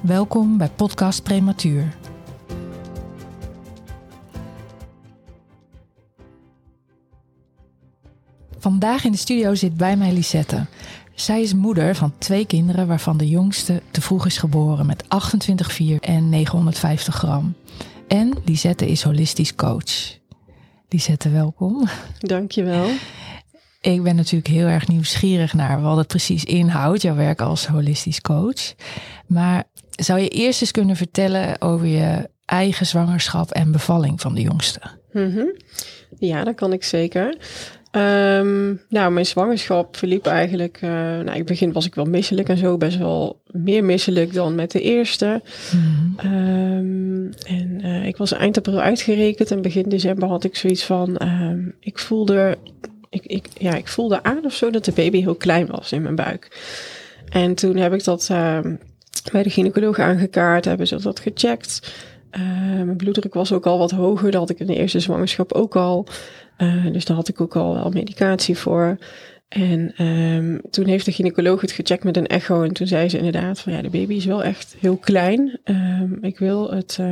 Welkom bij Podcast Prematuur. Vandaag in de studio zit bij mij Lisette. Zij is moeder van twee kinderen waarvan de jongste te vroeg is geboren met 28,4 en 950 gram. En Lisette is holistisch coach. Lisette, welkom. Dankjewel. Ik ben natuurlijk heel erg nieuwsgierig naar wat het precies inhoudt, jouw werk als holistisch coach. Maar zou je eerst eens kunnen vertellen over je eigen zwangerschap en bevalling van de jongste? Mhm. Ja, dat kan ik zeker. Ehm, nou, mijn zwangerschap verliep eigenlijk. Uh, nou, in het begin was ik wel misselijk en zo, best wel meer misselijk dan met de eerste. Mhm. Ehm, en uh, ik was eind april uitgerekend en begin december had ik zoiets van. ehm, ik voelde. Ik, ik, ja, ik voelde aan of zo dat de baby heel klein was in mijn buik. En toen heb ik dat bij de gynaecoloog aangekaart, hebben ze dat gecheckt. Eh, mijn bloeddruk was ook al wat hoger, dat had ik in de eerste zwangerschap ook al. Uh, dus daar had ik ook al wel medicatie voor. En ehm, toen heeft de gynaecoloog het gecheckt met een echo. En toen zei ze inderdaad van ja, de baby is wel echt heel klein. Ehm, ik wil het, uh,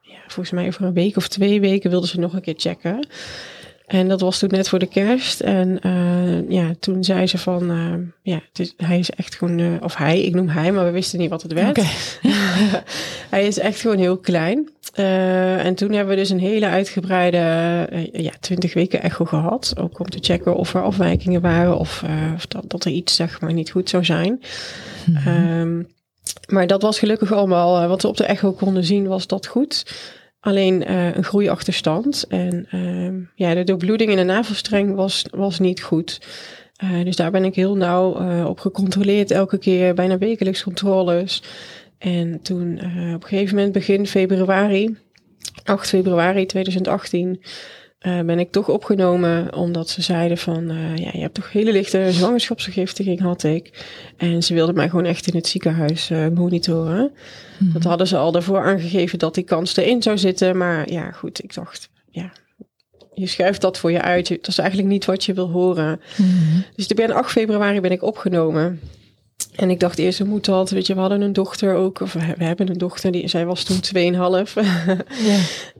ja, volgens mij over een week of twee weken wilden ze nog een keer checken. En dat was toen net voor de kerst. En uh, ja, toen zei ze van, uh, ja, is, hij is echt gewoon, uh, of hij, ik noem hij, maar we wisten niet wat het werd. Hij is echt gewoon heel klein. en toen hebben we dus een hele uitgebreide, ja, twintig weken echo gehad. Ook om te checken of er afwijkingen waren of, of dat, dat er iets, zeg maar, niet goed zou zijn. Mhm. Um, maar dat was gelukkig allemaal, wat we op de echo konden zien, was dat goed. Alleen uh, een groeiachterstand. En uh, ja, de doorbloeding in de navelstreng was, was niet goed. Uh, dus daar ben ik heel nauw uh, op gecontroleerd. Elke keer bijna wekelijks controles. En toen op een gegeven moment begin februari, 8 februari 2018, ben ik toch opgenomen. Omdat ze zeiden van, ja, je hebt toch hele lichte zwangerschapsvergiftiging had ik. En ze wilden mij gewoon echt in het ziekenhuis monitoren. Mhm. Dat hadden ze al daarvoor aangegeven dat die kans erin zou zitten. Maar ja, goed, ik dacht, ja, je schuift dat voor je uit. Dat is eigenlijk niet wat je wil horen. Mhm. Dus ik ben 8 februari ben ik opgenomen. En ik dacht eerst, hoe moet dat? Weet je, we hadden een dochter ook, of we hebben een dochter, die, zij was toen 2,5.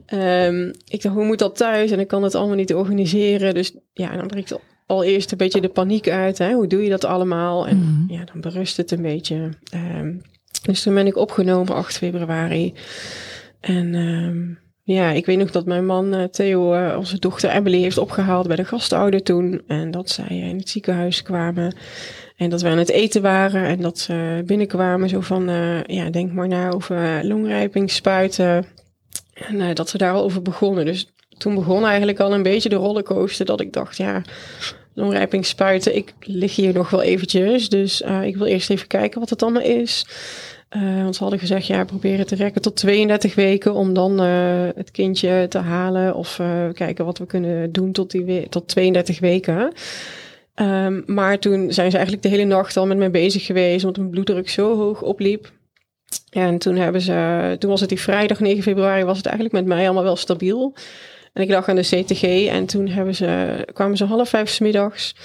Ja. um, ik dacht, hoe moet dat thuis? En ik kan het allemaal niet organiseren. Dus ja, dan breekt al eerst een beetje de paniek uit. Hè? Hoe doe je dat allemaal? En Mhm. ja, dan berust het een beetje. Um, dus toen ben ik opgenomen 8 februari. En um, ja, ik weet nog dat mijn man uh, Theo uh, onze dochter Emily heeft opgehaald bij de gastouder toen. En dat zij in het ziekenhuis kwamen. En dat we aan het eten waren en dat ze binnenkwamen zo van, uh, ja, denk maar na over longrijping, spuiten. En uh, dat ze daar al over begonnen. Dus toen begon eigenlijk al een beetje de rollercoaster dat ik dacht, ja, longrijping spuiten, ik lig hier nog wel eventjes. Dus uh, ik wil eerst even kijken wat het allemaal is. Want ze hadden gezegd, ja, probeer het te rekken tot 32 weken om dan het kindje te halen. Of kijken wat we kunnen doen tot, die we tot 32 weken. Um, maar toen zijn ze eigenlijk de hele nacht al met mij bezig geweest, omdat mijn bloeddruk zo hoog opliep. En toen hebben ze, toen was het die vrijdag 9 februari, was het eigenlijk met mij allemaal wel stabiel. En ik lag aan de CTG en toen hebben ze, kwamen ze half vijf 's middags.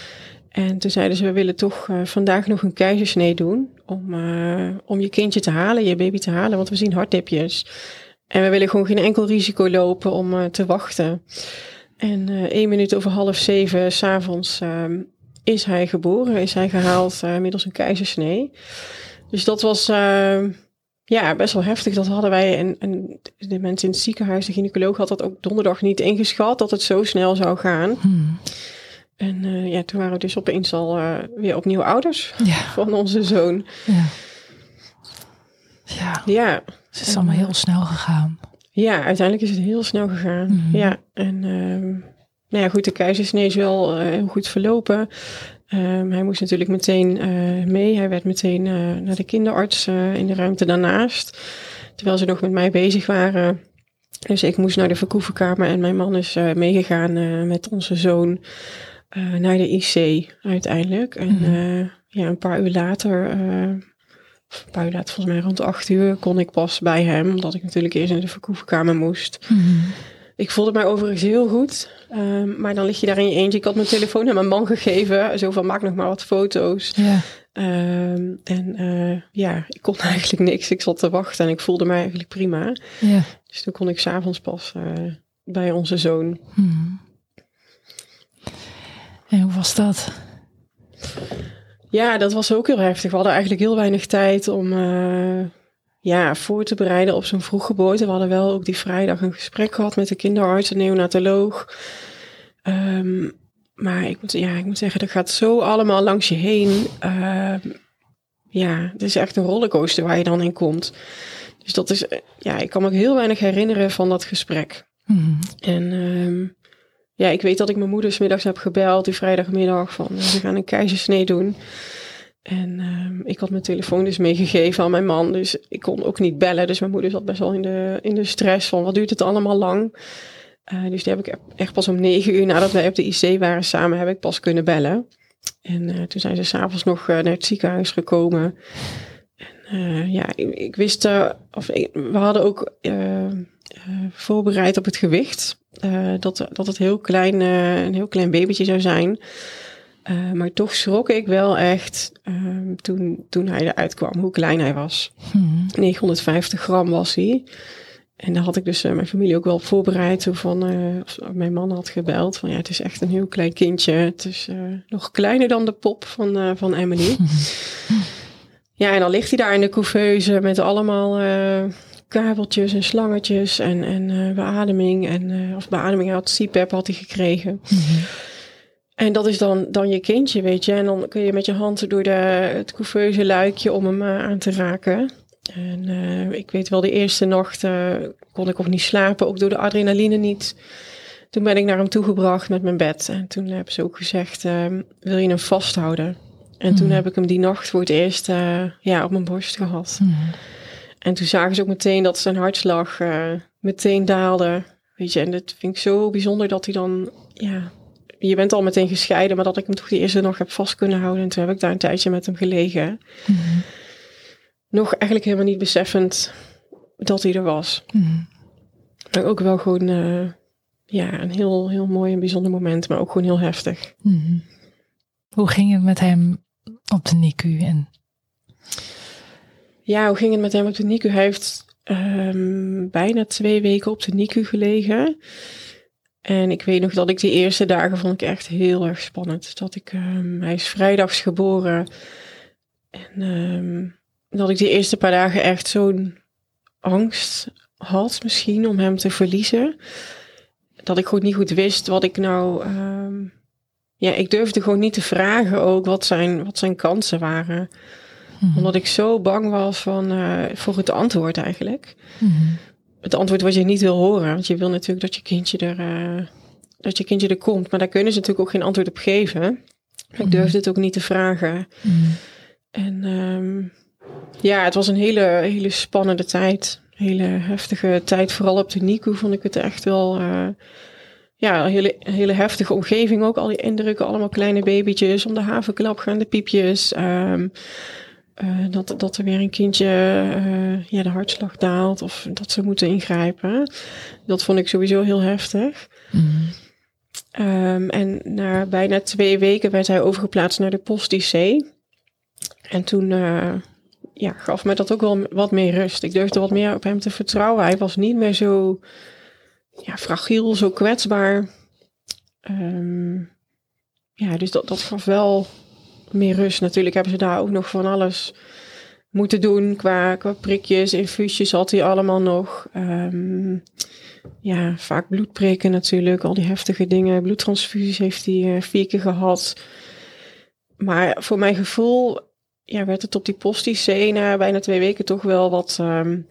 En toen zeiden ze, we willen toch uh, vandaag nog een keizersnee doen om, uh, om je kindje te halen, je baby te halen, want we zien hartdipjes. En we willen gewoon geen enkel risico lopen om uh, te wachten. En één minuut over half zeven s'avonds is hij geboren, is hij gehaald middels een keizersnee. Dus dat was ja, best wel heftig. Dat hadden wij en, en de mensen in het ziekenhuis, de gynaecoloog had dat ook donderdag niet ingeschat, dat het zo snel zou gaan. Hmm. En uh, ja, toen waren we dus opeens al uh, weer opnieuw ouders Ja. van onze zoon. Ja. Ja, Ja, het is allemaal heel snel gegaan. ja uiteindelijk is het heel snel gegaan. Mhm. Ja, en ehm nou ja, goed, de keizersnee is wel heel goed verlopen. Um, hij moest natuurlijk meteen uh, mee. Hij werd meteen uh, naar de kinderarts uh, in de ruimte daarnaast. terwijl ze nog met mij bezig waren. Dus ik moest naar de verkoevenkamer en mijn man is meegegaan met onze zoon naar de IC uiteindelijk. En mhm. ja, een paar uur later een paar uur later, volgens mij rond acht uur, kon ik pas bij hem. Omdat ik natuurlijk eerst in de verkoevenkamer moest. Mhm. Ik voelde mij overigens heel goed. Ehm, maar dan lig je daar in je eentje. Ik had mijn telefoon aan mijn man gegeven. Zo van, maak nog maar wat foto's. Ja. Ehm, en uh, ja, ik kon eigenlijk niks. Ik zat te wachten en ik voelde mij eigenlijk prima. Ja. Dus toen kon ik s'avonds pas uh, bij onze zoon. Hmm. En hoe was dat? Ja, dat was ook heel heftig. We hadden eigenlijk heel weinig tijd om uh, ja, voor te bereiden op zo'n vroeggeboorte. We hadden wel ook die vrijdag een gesprek gehad met de kinderarts, de neonatoloog. Um, maar ik moet, ja, ik moet zeggen, dat gaat zo allemaal langs je heen. Uh, ja, het is echt een rollercoaster waar je dan in komt. Dus dat is, ja, ik kan me ook heel weinig herinneren van dat gesprek. Mm En um, ja, ik weet dat ik mijn moeder smiddags heb gebeld, die vrijdagmiddag, van we gaan een keizersnee doen. En uh, ik had mijn telefoon dus meegegeven aan mijn man, dus ik kon ook niet bellen. Dus mijn moeder zat best wel in de, in de stress van wat duurt het allemaal lang. Uh, dus die heb ik echt pas om negen uur nadat wij op de IC waren samen, heb ik pas kunnen bellen. En uh, toen zijn ze s'avonds nog naar het ziekenhuis gekomen. En ja, ik, ik wist, of we hadden ook voorbereid op het gewicht. Dat, dat het heel klein, een heel klein babytje zou zijn. Uh, maar toch schrok ik wel echt ehm, toen, toen hij eruit kwam, hoe klein hij was. 950 hmm. gram was hij. En daar had ik dus mijn familie ook wel op voorbereid. Toen van, mijn man had gebeld van ja, het is echt een heel klein kindje. Het is nog kleiner dan de pop van, van Emily. ja, en dan ligt hij daar in de couveuse met allemaal kabeltjes en slangetjes en, en beademing. En, of beademing had, CPAP had hij gekregen. Mhm. En dat is dan, dan je kindje, weet je. En dan kun je met je hand door de, het couveuse luikje om hem uh, aan te raken. En ik weet wel, de eerste nacht kon ik ook niet slapen, ook door de adrenaline niet. Toen ben ik naar hem toegebracht met mijn bed. En toen hebben ze ook gezegd, wil je hem vasthouden? En toen mhm. heb ik hem die nacht voor het eerst ja, op mijn borst gehad. Mm en toen zagen ze ook meteen dat zijn hartslag meteen daalde. Weet je, en dat vind ik zo bijzonder dat hij dan, ja, je bent al meteen gescheiden, maar dat ik hem toch die eerste nog heb vast kunnen houden. En toen heb ik daar een tijdje met hem gelegen. Mhm. Nog eigenlijk helemaal niet beseffend dat hij er was. Mm Maar ook wel gewoon, uh, ja, een heel, heel mooi en bijzonder moment, maar ook gewoon heel heftig. Mhm. Hoe ging het met hem op de NICU en ja, hoe ging het met hem op de NICU? Hij heeft um, bijna twee weken op de NICU gelegen. En ik weet nog dat ik die eerste dagen vond ik echt heel erg spannend. Dat ik, um, hij is vrijdags geboren. En um, dat ik die eerste paar dagen echt zo'n angst had misschien om hem te verliezen. Dat ik gewoon niet goed wist wat ik nou... Um, ja, ik durfde gewoon niet te vragen ook wat zijn, wat zijn kansen waren. Mhm. Omdat ik zo bang was van, uh, voor het antwoord eigenlijk. Mhm. Het antwoord wat je niet wil horen. Want je wil natuurlijk dat je kindje er, uh, dat je kindje er komt. Maar daar kunnen ze natuurlijk ook geen antwoord op geven. Ik mhm. durfde het ook niet te vragen. En um, ja, het was een hele, hele spannende tijd. Hele heftige tijd. Vooral op de NICU vond ik het echt wel... Uh, ja, een hele, hele heftige omgeving ook. Al die indrukken, allemaal kleine babytjes. Om de havenklap gaan de piepjes. Um, uh, dat, dat er weer een kindje uh, ja, de hartslag daalt of dat ze moeten ingrijpen. Dat vond ik sowieso heel heftig. Mm. Um, en na bijna twee weken werd hij overgeplaatst naar de post-IC. En toen uh, ja, gaf mij dat ook wel wat meer rust. Ik durfde wat meer op hem te vertrouwen. Hij was niet meer zo ja, fragiel, zo kwetsbaar. Um, ja, dus dat, dat gaf wel meer rust. Natuurlijk hebben ze daar ook nog van alles moeten doen qua, qua prikjes, infuusjes had hij allemaal nog. Um, ja, vaak bloedprikken natuurlijk, al die heftige dingen. Bloedtransfusies heeft hij uh, vier keer gehad. Maar voor mijn gevoel ja, werd het op die post na bijna twee weken toch wel wat um,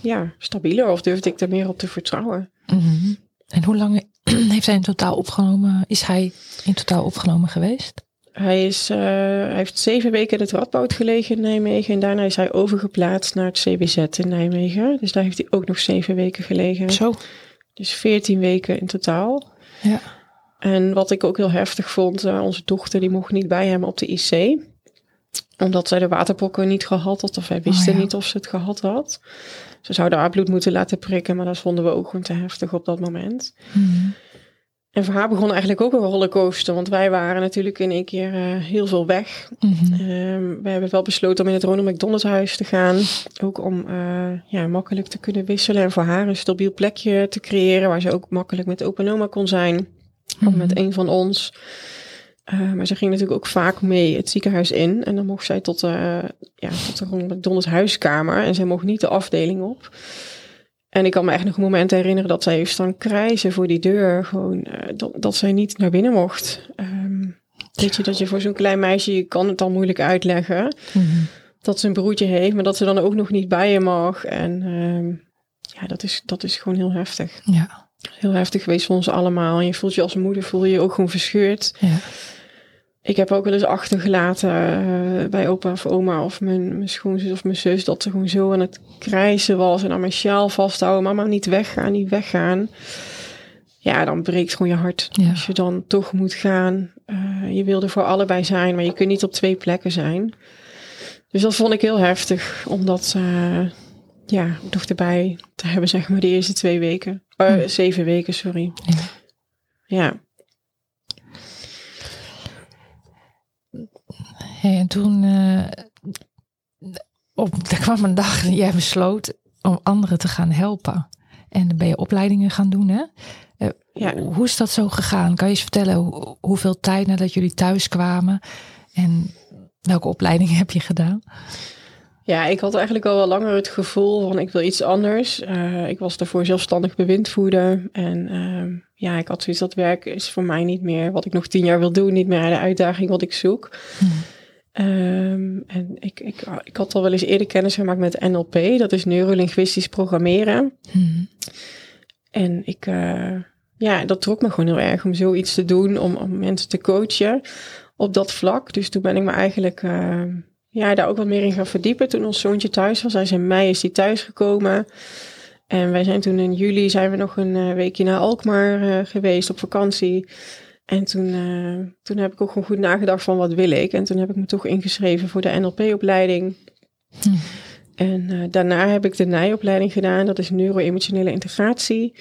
ja, stabieler. Of durfde ik er meer op te vertrouwen. -hmm. En hoe lang heeft hij in totaal opgenomen? Is hij in totaal opgenomen geweest? Hij, is, uh, hij heeft zeven weken in het Radboud gelegen in Nijmegen. En daarna is hij overgeplaatst naar het CBZ in Nijmegen. Dus daar heeft hij ook nog zeven weken gelegen. Zo. Dus veertien weken in totaal. Ja. En wat ik ook heel heftig vond, uh, onze dochter die mocht niet bij hem op de IC. Omdat zij de waterpokken niet gehad had. Of wij wisten Oh, ja. niet of ze het gehad had. Ze zouden haar bloed moeten laten prikken. Maar dat vonden we ook gewoon te heftig op dat moment. Mhm. En voor haar begon eigenlijk ook een rollercoaster. Want wij waren natuurlijk in één keer eh, heel veel weg. Mhm. Ehm, we hebben wel besloten om in het Ronald McDonald huis te gaan. Ook om eh, ja, makkelijk te kunnen wisselen. En voor haar een stabiel plekje te creëren. Waar ze ook makkelijk met opa en oma kon zijn. Of met een van ons. Eh, maar ze ging natuurlijk ook vaak mee het ziekenhuis in. En dan mocht zij tot, ja, tot de Ronald McDonald huiskamer. En zij mocht niet de afdeling op. En ik kan me echt nog een moment herinneren dat zij heeft staan krijzen voor die deur. Gewoon eh, dat, dat zij niet naar binnen mocht. Ehm, weet je, dat je voor zo'n klein meisje, je kan het dan moeilijk uitleggen. Mhm. Dat ze een broertje heeft, maar dat ze dan ook nog niet bij je mag. En ehm, ja, dat is, dat is gewoon heel heftig. Ja. Heel heftig geweest voor ons allemaal. En je voelt je als moeder, voel je je ook gewoon verscheurd. Ja. Ik heb ook wel eens achtergelaten eh, bij opa of oma of mijn, mijn schoonzus of mijn zus... dat ze gewoon zo aan het krijsen was en aan mijn sjaal vasthouden. Mama, niet weggaan, niet weggaan. Ja, dan breekt gewoon je hart. Ja. Als je dan toch moet gaan. Eh, je wilde voor allebei zijn, maar je kunt niet op twee plekken zijn. Dus dat vond ik heel heftig, om dat eh, ja, nog erbij te hebben, zeg maar, de eerste twee weken. Hm. Zeven weken, sorry. Ja. Ja. Hey, en toen eh, op, er kwam een dag dat jij besloot om anderen te gaan helpen. En dan ben je opleidingen gaan doen, hè? Eh, Ja. Hoe is dat zo gegaan? Kan je eens vertellen hoe, hoeveel tijd nadat jullie thuis kwamen? En welke opleidingen heb je gedaan? Ja, ik had eigenlijk al wel langer het gevoel van ik wil iets anders. Eh, ik was daarvoor zelfstandig bewindvoerder. En ehm, ja, ik had zoiets dat werk is voor mij niet meer wat ik nog tien jaar wil doen. Niet meer de uitdaging wat ik zoek. Ehm, en ik, ik, ik had al wel eens eerder kennis gemaakt met NLP. Dat is neurolinguistisch programmeren. Mhm. En ik, eh, ja, dat trok me gewoon heel erg om zoiets te doen, om, om mensen te coachen op dat vlak. Dus toen ben ik me eigenlijk eh, ja, daar ook wat meer in gaan verdiepen. Toen ons zoontje thuis was, hij is in mei is hij thuis gekomen. En wij zijn toen in juli zijn we nog een eh, weekje naar Alkmaar eh, geweest op vakantie. En toen, eh, toen heb ik ook gewoon goed nagedacht van wat wil ik. En toen heb ik me toch ingeschreven voor de NLP-opleiding. Hm. En eh, daarna heb ik de NIJ-opleiding gedaan. Dat is neuro-emotionele integratie.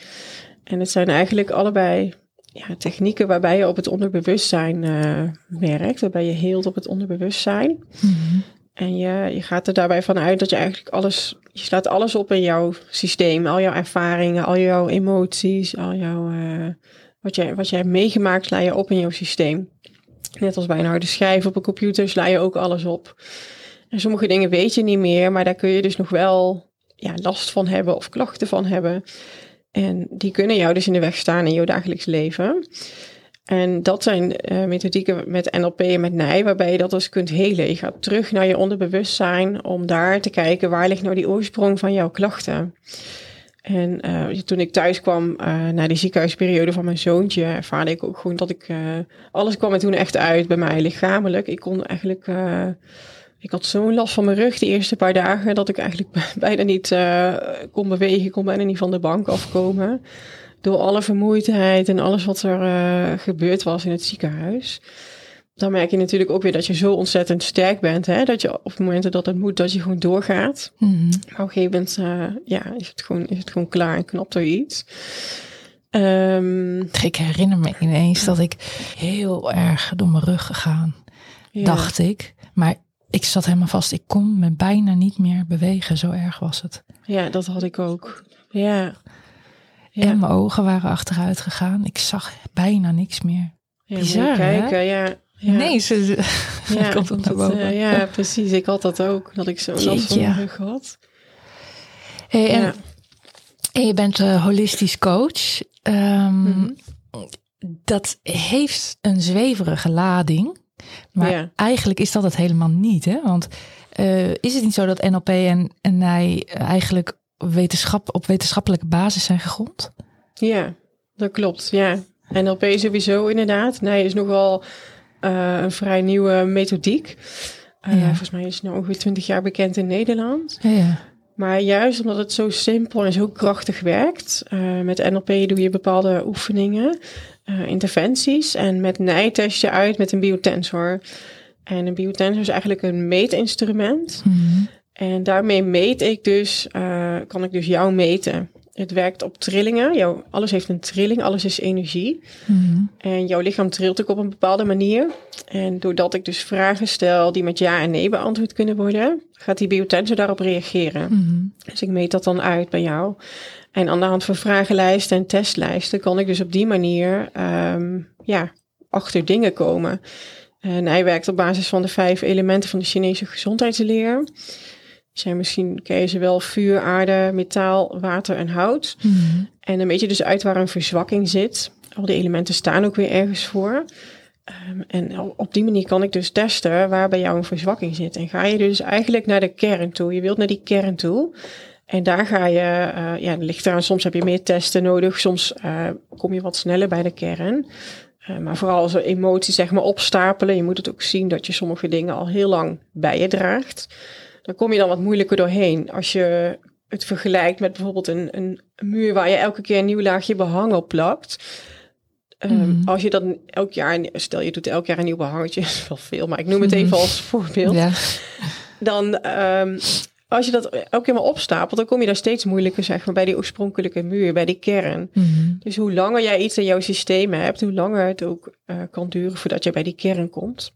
En het zijn eigenlijk allebei ja, technieken waarbij je op het onderbewustzijn eh, werkt. Waarbij je heelt op het onderbewustzijn. Mhm. En je, je gaat er daarbij vanuit dat je eigenlijk alles, je slaat alles op in jouw systeem. Al jouw ervaringen, al jouw emoties, al jouw, wat, jij, wat jij hebt meegemaakt, sla je op in jouw systeem. Net als bij een harde schijf op een computer sla je ook alles op. En sommige dingen weet je niet meer, maar daar kun je dus nog wel ja, last van hebben of klachten van hebben. En die kunnen jou dus in de weg staan in jouw dagelijks leven. En dat zijn eh, methodieken met NLP en met NIJ, waarbij je dat dus kunt helen. Je gaat terug naar je onderbewustzijn om daar te kijken waar ligt nou die oorsprong van jouw klachten. En eh, toen ik thuis kwam eh na die ziekenhuisperiode van mijn zoontje, ervaarde ik ook gewoon dat ik, eh, alles kwam er toen echt uit bij mij lichamelijk. Ik kon eigenlijk, ik had zo'n last van mijn rug de eerste paar dagen, dat ik eigenlijk bijna niet kon bewegen, kon bijna niet van de bank afkomen door alle vermoeidheid en alles wat er gebeurd was in het ziekenhuis. Dan merk je natuurlijk ook weer dat je zo ontzettend sterk bent. Hè? Dat je op momenten dat het moet, dat je gewoon doorgaat. Mhm. Maar op een gegeven moment eh, ja, is, het gewoon, is het gewoon klaar en knapt er iets. Ehm, Ik herinner me ineens dat ik heel erg door mijn rug gegaan, ja. dacht ik. Maar ik zat helemaal vast. Ik kon me bijna niet meer bewegen. Zo erg was het. Ja, dat had ik ook. Ja. Ja, En mijn ogen waren achteruit gegaan. Ik zag bijna niks meer. ja, bizar, hè? ja. Ja. Nee, ze, ja, komt het naar boven. eh, ja, precies. Ik had dat ook. Dat ik zo'n last van rug had. Hey, en, Ja. en je bent eh, holistisch coach. Ehm, Mhm. Dat heeft een zweverige lading. Maar Ja. eigenlijk is dat het helemaal niet. Hè? Want eh, is het niet zo dat NLP en, en NIJ eigenlijk wetenschap, op wetenschappelijke basis zijn gegrond? Ja, dat klopt. Ja. NLP sowieso inderdaad. Nee, is nogal een vrij nieuwe methodiek. Uh, Ja. Volgens mij is het nu ongeveer 20 jaar bekend in Nederland. Ja. Maar juist omdat het zo simpel en zo krachtig werkt, eh, met NLP doe je bepaalde oefeningen, eh, interventies. En met NIJ test je uit met een biotensor. En een biotensor is eigenlijk een meetinstrument. Mhm. En daarmee meet ik dus, eh, kan ik dus jou meten. Het werkt op trillingen. Jouw, alles heeft een trilling, alles is energie. Mhm. En jouw lichaam trilt ook op een bepaalde manier. En doordat ik dus vragen stel die met ja en nee beantwoord kunnen worden, gaat die biotensor daarop reageren. Mhm. Dus ik meet dat dan uit bij jou. En aan de hand van vragenlijsten en testlijsten kan ik dus op die manier ehm, ja, achter dingen komen. En hij werkt op basis van de vijf elementen van de Chinese gezondheidsleer. Zijn misschien, ken je ze wel, vuur, aarde, metaal, water en hout. Mhm. En dan weet je dus uit waar een verzwakking zit. Al die elementen staan ook weer ergens voor. Ehm, en op die manier kan ik dus testen waar bij jou een verzwakking zit. En ga je dus eigenlijk naar de kern toe. Je wilt naar die kern toe. En daar ga je, eh, ja, ligt eraan, soms heb je meer testen nodig. Soms eh, kom je wat sneller bij de kern. Eh, maar vooral als er emoties zeg maar opstapelen. Je moet het ook zien dat je sommige dingen al heel lang bij je draagt. Dan kom je dan wat moeilijker doorheen. Als je het vergelijkt met bijvoorbeeld een, een muur waar je elke keer een nieuw laagje behang op plakt. Ehm, Mhm. Als je dan elk jaar, stel je doet elk jaar een nieuw behangetje, is wel veel, maar ik noem het even als voorbeeld. Ja. Dan, ehm, als je dat elke keer maar opstapelt, dan kom je daar steeds moeilijker, zeg maar, bij die oorspronkelijke muur, bij die kern. Mhm. Dus hoe langer jij iets in jouw systeem hebt, hoe langer het ook eh, kan duren voordat je bij die kern komt.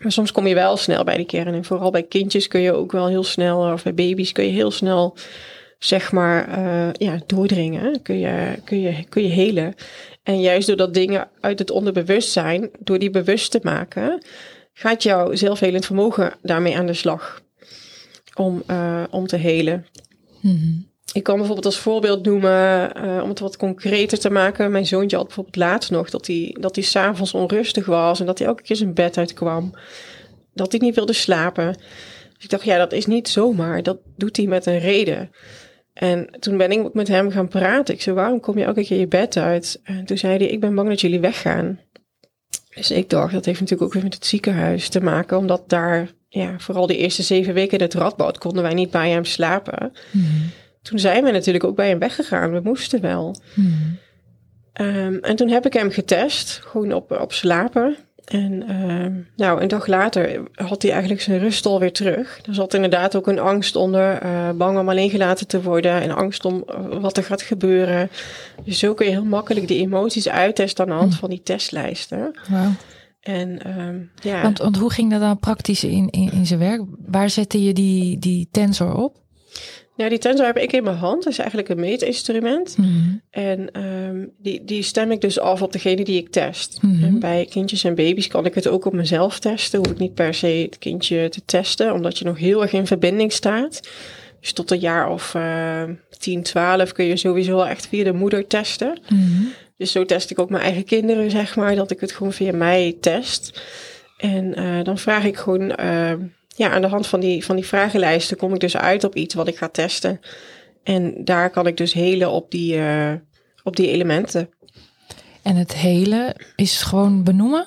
Maar soms kom je wel snel bij die kern. En vooral bij kindjes kun je ook wel heel snel, of bij baby's kun je heel snel, zeg maar, eh, ja, doordringen. Kun je, kun, je, kun je helen. En juist doordat dingen uit het onderbewustzijn, door die bewust te maken, gaat jouw zelfhelend vermogen daarmee aan de slag. Om, eh, om te helen. Mhm. Ik kan bijvoorbeeld als voorbeeld noemen, eh, om het wat concreter te maken. Mijn zoontje had bijvoorbeeld laatst nog dat hij, dat hij s'avonds onrustig was en dat hij elke keer zijn bed uitkwam. Dat hij niet wilde slapen. Dus ik dacht, ja, dat is niet zomaar. Dat doet hij met een reden. En toen ben ik met hem gaan praten. Ik zei, waarom kom je elke keer je bed uit? En toen zei hij, ik ben bang dat jullie weggaan. Dus ik dacht, dat heeft natuurlijk ook weer met het ziekenhuis te maken. Omdat daar, ja, vooral de eerste zeven weken in het radboud konden wij niet bij hem slapen. Mhm. Toen zijn we natuurlijk ook bij hem weggegaan. We moesten wel. Mhm. Ehm, en toen heb ik hem getest, gewoon op, op slapen. En ehm, nou, een dag later had hij eigenlijk zijn rust alweer terug. Er zat inderdaad ook een angst onder, eh, bang om alleen gelaten te worden en angst om eh, wat er gaat gebeuren. Dus zo kun je heel makkelijk die emoties uittesten aan de hand Hm. van die testlijsten. Wauw. En ehm, ja, Want, want hoe ging dat dan praktisch in, in, in zijn werk? Waar zette je die, die tensor op? Nou, die tensor heb ik in mijn hand. Dat is eigenlijk een meetinstrument. Mhm. En ehm, die, die stem ik dus af op degene die ik test. Mhm. En bij kindjes en baby's kan ik het ook op mezelf testen. Hoef ik niet per se het kindje te testen, omdat je nog heel erg in verbinding staat. Dus tot een jaar of eh 10, 12 kun je sowieso wel echt via de moeder testen. Mhm. Dus zo test ik ook mijn eigen kinderen, zeg maar, dat ik het gewoon via mij test. En eh, dan vraag ik gewoon, eh, ja, aan de hand van die, van die vragenlijsten kom ik dus uit op iets wat ik ga testen. En daar kan ik dus helen op die, eh, op die elementen. En het hele is gewoon benoemen?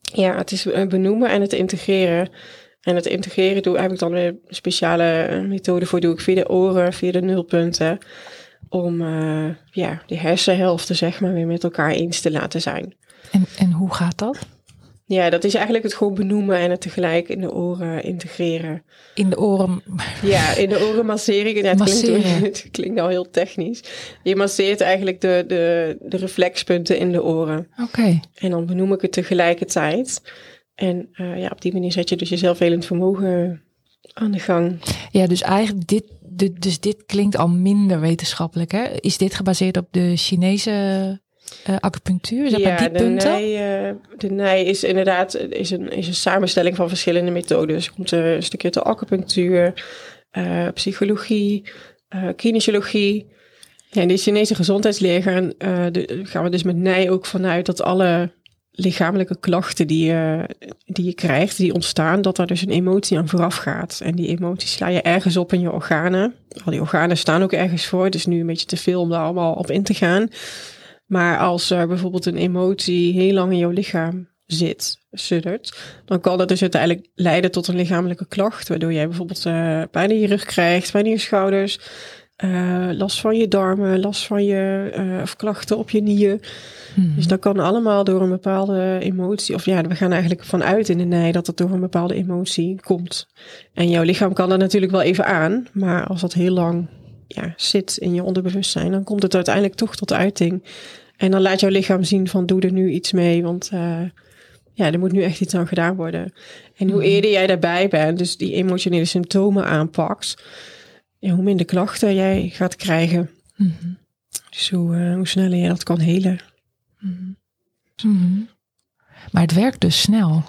Ja, het is eh, benoemen en het integreren. En het integreren doe, heb ik dan weer een speciale eh, methode voor. Doe ik via de oren, via de nulpunten. Om eh, ja, die hersenhelften zeg maar weer met elkaar eens te laten zijn. En, en hoe gaat dat? Ja, dat is eigenlijk het gewoon benoemen en het tegelijk in de oren integreren. In de oren. Ja, in de oren masseren. Ja, het, klinkt, Masseren. het klinkt nou heel technisch. Je masseert eigenlijk de, de, de reflexpunten in de oren. Oké. En dan benoem ik het tegelijkertijd. En eh, ja, op die manier zet je dus je zelfhelend vermogen aan de gang. Ja, dus eigenlijk dit, dit, dus dit klinkt al minder wetenschappelijk. Hè? Is dit gebaseerd op de Chinese eh, acupunctuur? Die de punten? nij, eh, de nij is inderdaad is een, is een samenstelling van verschillende methodes. Er komt eh, een stukje de acupunctuur, psychologie, kinesiologie. Ja, in de Chinese gezondheidsleer gaan, de, gaan we dus met nij ook vanuit dat alle lichamelijke klachten die je, die je krijgt, die ontstaan, dat daar dus een emotie aan vooraf gaat. En die emoties sla je ergens op in je organen. Al die organen staan ook ergens voor. Het is nu een beetje te veel om daar allemaal op in te gaan. Maar als er bijvoorbeeld een emotie heel lang in jouw lichaam zit, suddert, dan kan dat dus uiteindelijk leiden tot een lichamelijke klacht, waardoor jij bijvoorbeeld uh, pijn in je rug krijgt, pijn in je schouders, uh, last van je darmen, last van je uh, of klachten op je nieren. Hmm. Dus dat kan allemaal door een bepaalde emotie, of ja, we gaan eigenlijk vanuit in de nij dat het door een bepaalde emotie komt. En jouw lichaam kan dat natuurlijk wel even aan, maar als dat heel lang ja, zit in je onderbewustzijn, dan komt het uiteindelijk toch tot uiting. En dan laat jouw lichaam zien van doe er nu iets mee, want uh, ja, er moet nu echt iets aan gedaan worden. En hoe hmm. eerder jij daarbij bent, dus die emotionele symptomen aanpakt, ja, hoe minder klachten jij gaat krijgen. Mm Dus hoe, uh, hoe sneller je dat kan helen. Mm -hmm. Maar het werkt dus snel.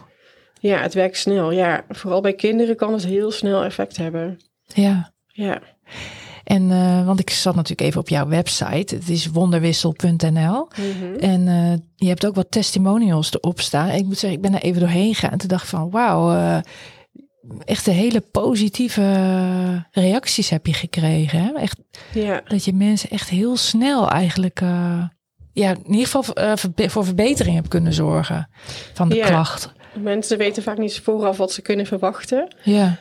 Ja, het werkt snel. Ja, vooral bij kinderen kan het heel snel effect hebben. Ja. Ja. En uh, want ik zat natuurlijk even op jouw website. Het is wonderwissel.nl. Mm -hmm. En uh, je hebt ook wat testimonials erop staan. Ik moet zeggen, ik ben er even doorheen gegaan. En toen dacht van wauw, uh, echt de hele positieve reacties heb je gekregen. Hè? Echt, ja. Dat je mensen echt heel snel eigenlijk ja, in ieder geval voor verbetering hebt kunnen zorgen van de ja. klacht. Mensen weten vaak niet vooraf wat ze kunnen verwachten. Ja.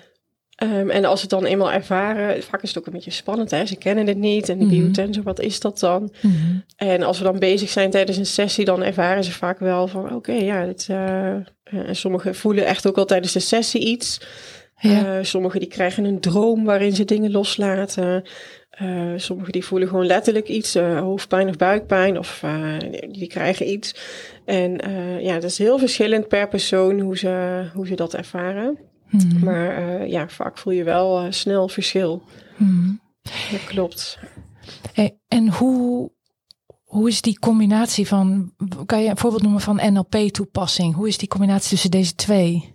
Um, en als ze het dan eenmaal ervaren, vaak is het ook een beetje spannend. Hè? Ze kennen het niet en de mm -hmm. biotensor, wat is dat dan? Mm -hmm. En als we dan bezig zijn tijdens een sessie, dan ervaren ze vaak wel van... oké, okay, ja, dit, uh, en sommigen voelen echt ook al tijdens de sessie iets. Ja. Uh, sommigen die krijgen een droom waarin ze dingen loslaten. Uh, sommigen die voelen gewoon letterlijk iets, hoofdpijn of buikpijn, of die krijgen iets. En ja, dat is heel verschillend per persoon hoe ze, hoe ze dat ervaren. Mm. Maar uh, ja, vaak voel je wel uh, snel verschil. Mm. Dat klopt. Hey, en hoe, hoe is die combinatie van, kan je een voorbeeld noemen van NLP-toepassing? Hoe is die combinatie tussen deze twee?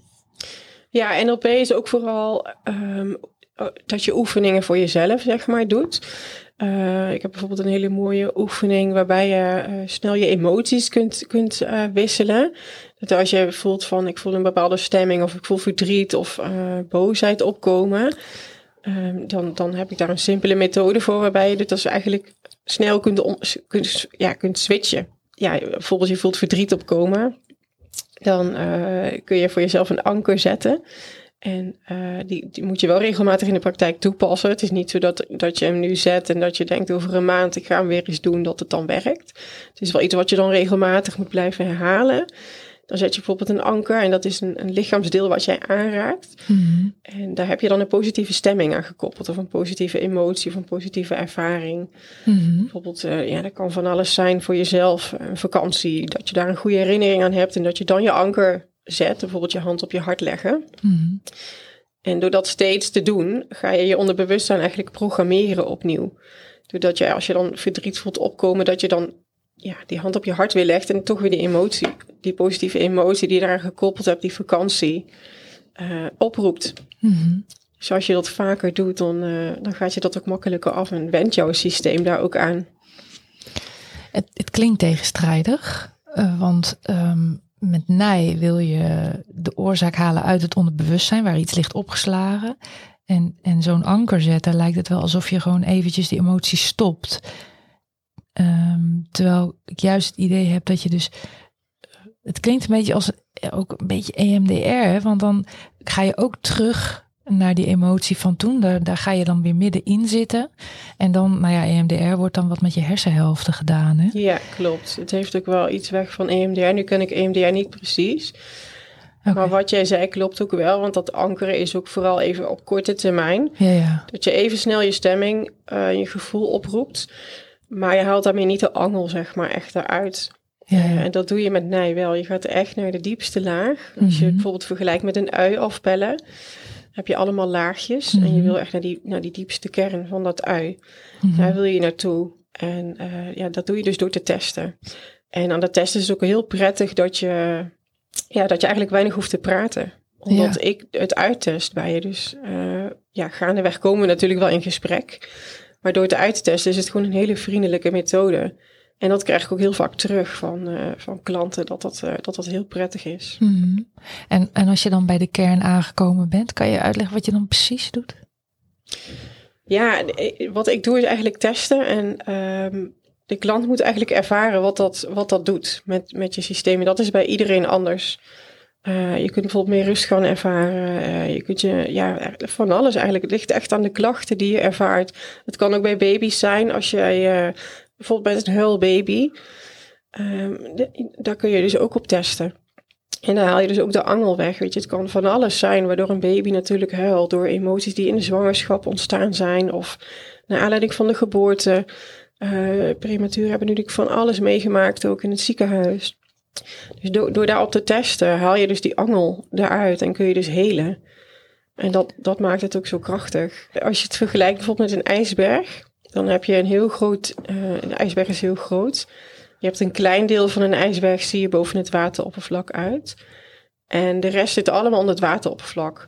Ja, NLP is ook vooral um, dat je oefeningen voor jezelf, zeg maar, doet. Uh, ik heb bijvoorbeeld een hele mooie oefening waarbij je uh, snel je emoties kunt, kunt uh, wisselen. Dat als je voelt van ik voel een bepaalde stemming of ik voel verdriet of boosheid opkomen, um, dan, dan heb ik daar een simpele methode voor waarbij je dit dus eigenlijk snel kunt, kunt, ja, kunt switchen. Ja, bijvoorbeeld je voelt verdriet opkomen, dan kun je voor jezelf een anker zetten. En uh, die, die, moet je wel regelmatig in de praktijk toepassen. Het is niet zo dat, dat je hem nu zet en dat je denkt over een maand, ik ga hem weer eens doen, dat het dan werkt. Het is wel iets wat je dan regelmatig moet blijven herhalen. Dan zet je bijvoorbeeld een anker en dat is een, een lichaamsdeel wat jij aanraakt. Mm-hmm. En daar heb je dan een positieve stemming aan gekoppeld, of een positieve emotie of een positieve ervaring. Mm-hmm. Bijvoorbeeld, uh, ja, dat kan van alles zijn voor jezelf. Een vakantie, dat je daar een goede herinnering aan hebt en dat je dan je anker zet, bijvoorbeeld je hand op je hart leggen. Mm. En door dat steeds te doen, ga je je onderbewustzijn eigenlijk programmeren opnieuw. Doordat je, als je dan verdriet voelt opkomen, dat je dan ja, die hand op je hart weer legt en toch weer die emotie, die positieve emotie die je daaraan gekoppeld hebt, die vakantie, uh, oproept. Mm. Dus als je dat vaker doet, dan, uh, dan gaat je dat ook makkelijker af en wendt jouw systeem daar ook aan. Het, het klinkt tegenstrijdig, uh, want um, met nij wil je de oorzaak halen uit het onderbewustzijn, waar iets ligt opgeslagen. En, en zo'n anker zetten lijkt het wel alsof je gewoon eventjes die emotie stopt. Um, terwijl ik juist het idee heb dat je dus. Het klinkt een beetje als ook een beetje EMDR, want dan ga je ook terug naar die emotie van toen. Daar, daar ga je dan weer middenin zitten. En dan, nou ja, EMDR wordt dan wat met je hersenhelften gedaan. Hè? Ja, klopt. Het heeft ook wel iets weg van EMDR. Nu ken ik EMDR niet precies. Okay. Maar wat jij zei klopt ook wel, want dat ankeren is ook vooral even op korte termijn. Ja, ja. Dat je even snel je stemming, uh, je gevoel oproept. Maar je haalt daarmee niet de angel, zeg maar, echt eruit. Ja, ja. Uh, en dat doe je met nij wel. Je gaat echt naar de diepste laag. Als je Mhm. bijvoorbeeld vergelijkt met een ui afpellen, heb je allemaal laagjes. En je Mhm. wil echt naar die, naar die diepste kern van dat ui. Mhm. Daar wil je naartoe. En uh, ja, dat doe je dus door te testen. En aan dat testen is het ook heel prettig dat je, ja, dat je eigenlijk weinig hoeft te praten. Omdat Ja. ik het uittest bij je. Dus uh, ja, gaandeweg komen we natuurlijk wel in gesprek. Maar door het uit te testen is het gewoon een hele vriendelijke methode. En dat krijg ik ook heel vaak terug van, uh, van klanten, dat dat, uh, dat dat heel prettig is. Mhm. En, en als je dan bij de kern aangekomen bent, kan je uitleggen wat je dan precies doet? Ja, wat ik doe is eigenlijk testen. En um, de klant moet eigenlijk ervaren wat dat, wat dat doet met, met je systeem. En dat is bij iedereen anders. Uh, je kunt bijvoorbeeld meer rust gaan ervaren. Uh, je kunt je, ja, van alles eigenlijk. Het ligt echt aan de klachten die je ervaart. Het kan ook bij baby's zijn als jij uh, bijvoorbeeld met een huilbaby. Um, daar kun je dus ook op testen. En dan haal je dus ook de angel weg. Weet je, het kan van alles zijn waardoor een baby natuurlijk huilt. Door emoties die in de zwangerschap ontstaan zijn. Of naar aanleiding van de geboorte. Uh, prematuur hebben natuurlijk van alles meegemaakt, ook in het ziekenhuis. Dus door daarop te testen haal je dus die angel eruit en kun je dus helen. En dat, dat maakt het ook zo krachtig. Als je het vergelijkt bijvoorbeeld met een ijsberg, dan heb je een heel groot, uh, ijsberg is heel groot. Je hebt een klein deel van een ijsberg, zie je boven het wateroppervlak uit. En de rest zit allemaal onder het wateroppervlak.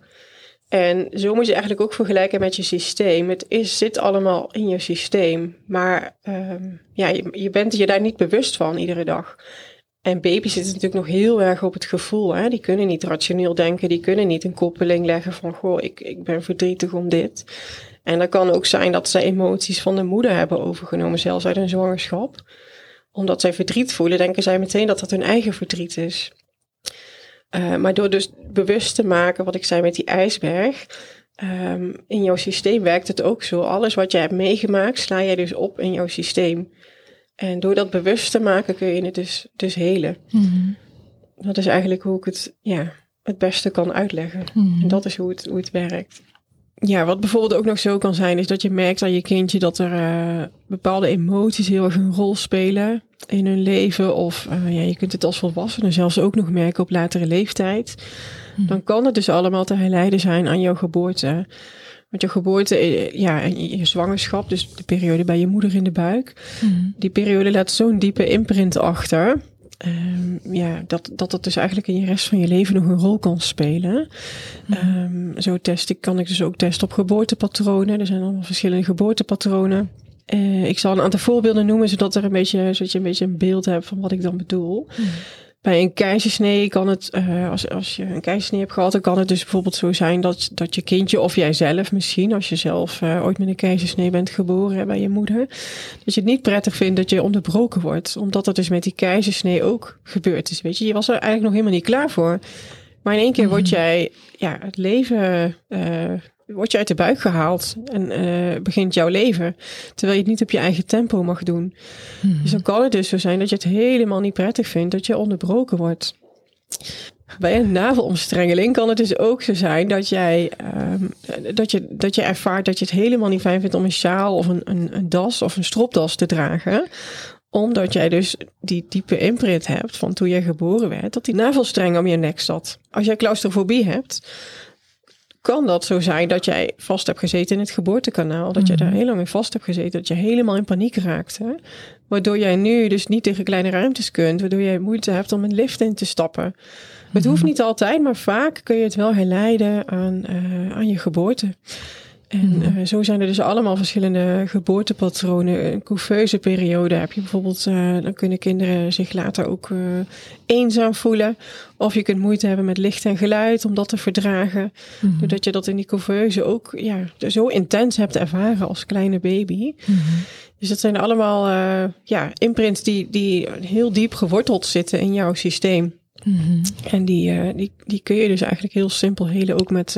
En zo moet je eigenlijk ook vergelijken met je systeem. Het is, zit allemaal in je systeem. Maar um, ja, je, je bent je daar niet bewust van iedere dag. En baby's zitten natuurlijk nog heel erg op het gevoel. Hè? Die kunnen niet rationeel denken. Die kunnen niet een koppeling leggen van... Goh, ik, ik ben verdrietig om dit. En dat kan ook zijn dat ze emoties van de moeder hebben overgenomen. Zelfs uit een zwangerschap. Omdat zij verdriet voelen, denken zij meteen dat dat hun eigen verdriet is. Uh, maar door dus bewust te maken, wat ik zei met die ijsberg, um, in jouw systeem werkt het ook zo. Alles wat jij hebt meegemaakt, sla jij dus op in jouw systeem. En door dat bewust te maken kun je het dus, dus helen. Mm -hmm. Dat is eigenlijk hoe ik het ja, het beste kan uitleggen. Mm -hmm. En dat is hoe het, hoe het werkt. Ja, wat bijvoorbeeld ook nog zo kan zijn, is dat je merkt aan je kindje dat er uh, bepaalde emoties heel erg een rol spelen in hun leven. Of uh, ja, je kunt het als volwassene zelfs ook nog merken op latere leeftijd. Mm. Dan kan het dus allemaal te herleiden zijn aan jouw geboorte. Want je geboorte, eh, ja, en je zwangerschap, dus de periode bij je moeder in de buik. Mm. Die periode laat zo'n diepe imprint achter. Um, ja, dat, dat dat dus eigenlijk in je rest van je leven nog een rol kan spelen. Mm. Um, zo test ik, kan ik dus ook testen op geboortepatronen. Er zijn allemaal verschillende geboortepatronen. Uh, ik zal een aantal voorbeelden noemen, zodat, er een beetje, zodat je een beetje een beeld hebt van wat ik dan bedoel. Mm. Bij een keizersnee kan het, uh, als, als je een keizersnee hebt gehad, dan kan het dus bijvoorbeeld zo zijn dat, dat je kindje of jijzelf misschien, als je zelf uh, ooit met een keizersnee bent geboren bij je moeder, dat je het niet prettig vindt dat je onderbroken wordt. Omdat dat dus met die keizersnee ook gebeurd is. Weet je, je was er eigenlijk nog helemaal niet klaar voor. Maar in één keer word jij ja, het leven uh, word je uit de buik gehaald en uh, begint jouw leven. Terwijl je het niet op je eigen tempo mag doen. Hmm. Dus dan kan het dus zo zijn dat je het helemaal niet prettig vindt dat je onderbroken wordt. Bij een navelomstrengeling kan het dus ook zo zijn dat jij, um, dat je, dat je ervaart dat je het helemaal niet fijn vindt om een sjaal of een, een, een das of een stropdas te dragen omdat jij dus die diepe imprint hebt van toen jij geboren werd, dat die navelstreng om je nek zat. Als jij claustrofobie hebt, kan dat zo zijn dat jij vast hebt gezeten in het geboortekanaal. Dat je daar heel lang in vast hebt gezeten. Dat je helemaal in paniek raakt. Hè? Waardoor jij nu dus niet tegen kleine ruimtes kunt. Waardoor jij moeite hebt om een lift in te stappen. Het hoeft mhm. niet altijd, maar vaak kun je het wel herleiden aan, uh, aan je geboorte. En uh, zo zijn er dus allemaal verschillende geboortepatronen. Een couveuse periode heb je bijvoorbeeld, uh, dan kunnen kinderen zich later ook uh, eenzaam voelen. Of je kunt moeite hebben met licht en geluid om dat te verdragen. -hmm. Doordat je dat in die couveuse ook ja, zo intens hebt ervaren als kleine baby. -hmm. Dus dat zijn allemaal ja, imprints die, die heel diep geworteld zitten in jouw systeem. En die, die, die kun je dus eigenlijk heel simpel helen ook met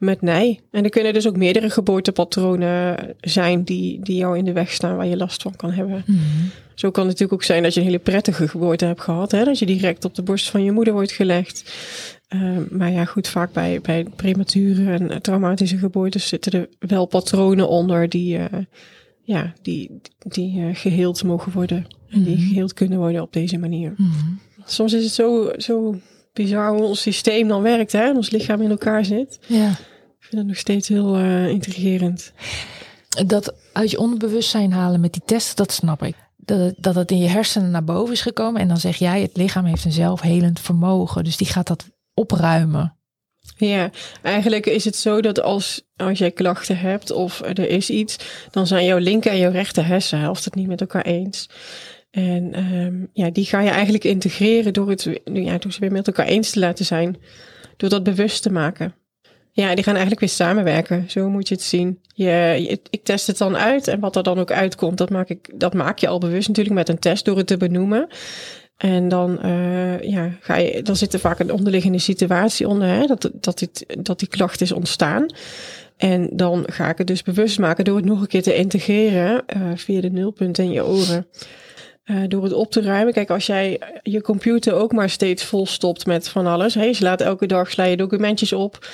met nee. En er kunnen dus ook meerdere geboortepatronen zijn die, die jou in de weg staan waar je last van kan hebben. Mm -hmm. Zo kan het natuurlijk ook zijn dat je een hele prettige geboorte hebt gehad. Hè? Dat je direct op de borst van je moeder wordt gelegd. Uh, maar ja, goed, vaak bij, bij premature en traumatische geboortes zitten er wel patronen onder die, uh, ja, die, die uh, geheeld mogen worden. Mm -hmm. En die mhm. geheeld kunnen worden op deze manier. Mm -hmm. Soms is het zo, zo bizar hoe ons systeem dan werkt, hè? ons lichaam in elkaar zit. Ja. Ik vind het nog steeds heel uh, intrigerend. Dat uit je onderbewustzijn halen met die testen, dat snap ik. Dat, dat het in je hersenen naar boven is gekomen. En dan zeg jij, het lichaam heeft een zelfhelend vermogen. Dus die gaat dat opruimen. Ja, eigenlijk is het zo dat als, als jij klachten hebt of er is iets, dan zijn jouw linker en jouw rechter hersenhelft het niet met elkaar eens. En um, ja, die ga je eigenlijk integreren door, het, ja, door ze weer met elkaar eens te laten zijn. Door dat bewust te maken. Ja, die gaan eigenlijk weer samenwerken. Zo moet je het zien. Je, ik test het dan uit en wat er dan ook uitkomt, dat maak, ik, dat maak je al bewust natuurlijk met een test door het te benoemen. En dan, uh, ja, ga je, dan zit er vaak een onderliggende situatie onder, hè, dat, dat, dit, dat die klacht is ontstaan. En dan ga ik het dus bewust maken door het nog een keer te integreren uh, via de nulpunten in je oren. Uh, door het op te ruimen. Kijk, als jij je computer ook maar steeds vol stopt met van alles. Je laat elke dag sla je documentjes op.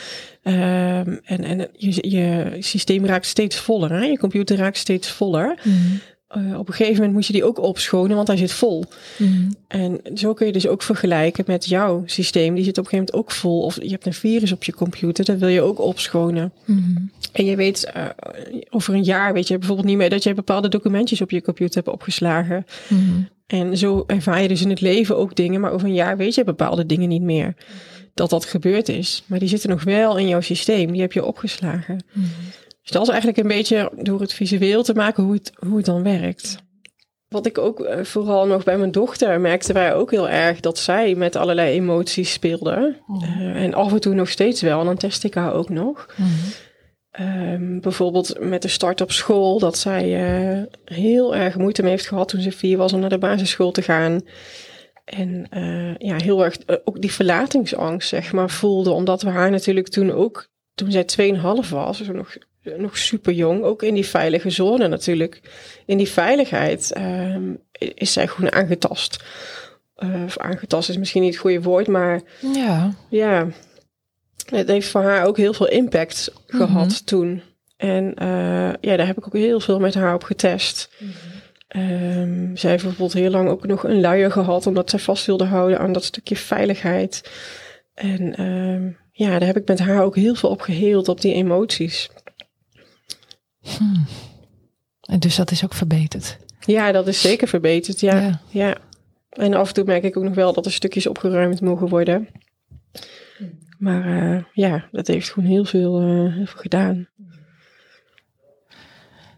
Uh, en en je, je systeem raakt steeds voller. Hè? Je computer raakt steeds voller. Mm. Uh, op een gegeven moment moet je die ook opschonen, want hij zit vol. Mm. En zo kun je dus ook vergelijken met jouw systeem. Die zit op een gegeven moment ook vol. Of je hebt een virus op je computer, dat wil je ook opschonen. Mm. En je weet, uh, over een jaar weet je bijvoorbeeld niet meer dat je bepaalde documentjes op je computer hebt opgeslagen. Mm. En zo ervaar je dus in het leven ook dingen, maar over een jaar weet je bepaalde dingen niet meer. Dat dat gebeurd is. Maar die zitten nog wel in jouw systeem, die heb je opgeslagen. Dus dat is eigenlijk een beetje door het visueel te maken hoe het, hoe het dan werkt. Wat ik ook uh, vooral nog bij mijn dochter merkte wij ook heel erg dat zij met allerlei emoties speelde. Oh. Uh, en af en toe nog steeds wel, en dan test ik haar ook nog. Mm. Um, bijvoorbeeld met de start op school, dat zij uh, heel erg moeite mee heeft gehad toen ze vier was om naar de basisschool te gaan. En ja, heel erg ook die verlatingsangst, zeg maar, voelde. Omdat we haar natuurlijk toen ook, toen zij 2,5 was, dus nog nog super jong, ook in die veilige zone natuurlijk. In die veiligheid um, is zij gewoon aangetast. Uh, of aangetast is misschien niet het goede woord, maar ja. ja, het heeft voor haar ook heel veel impact gehad mm toen. En uh, ja, daar heb ik ook heel veel met haar op getest. Mm -hmm. zij heeft bijvoorbeeld heel lang ook nog een luier gehad, omdat zij vast wilde houden aan dat stukje veiligheid. En um, ja, daar heb ik met haar ook heel veel op geheeld, op die emoties. Hmm. En dus dat is ook verbeterd. Ja, dat is zeker verbeterd. Ja. ja. En af en toe merk ik ook nog wel dat er stukjes opgeruimd mogen worden. Maar uh, ja, dat heeft gewoon heel veel, uh, heel veel gedaan.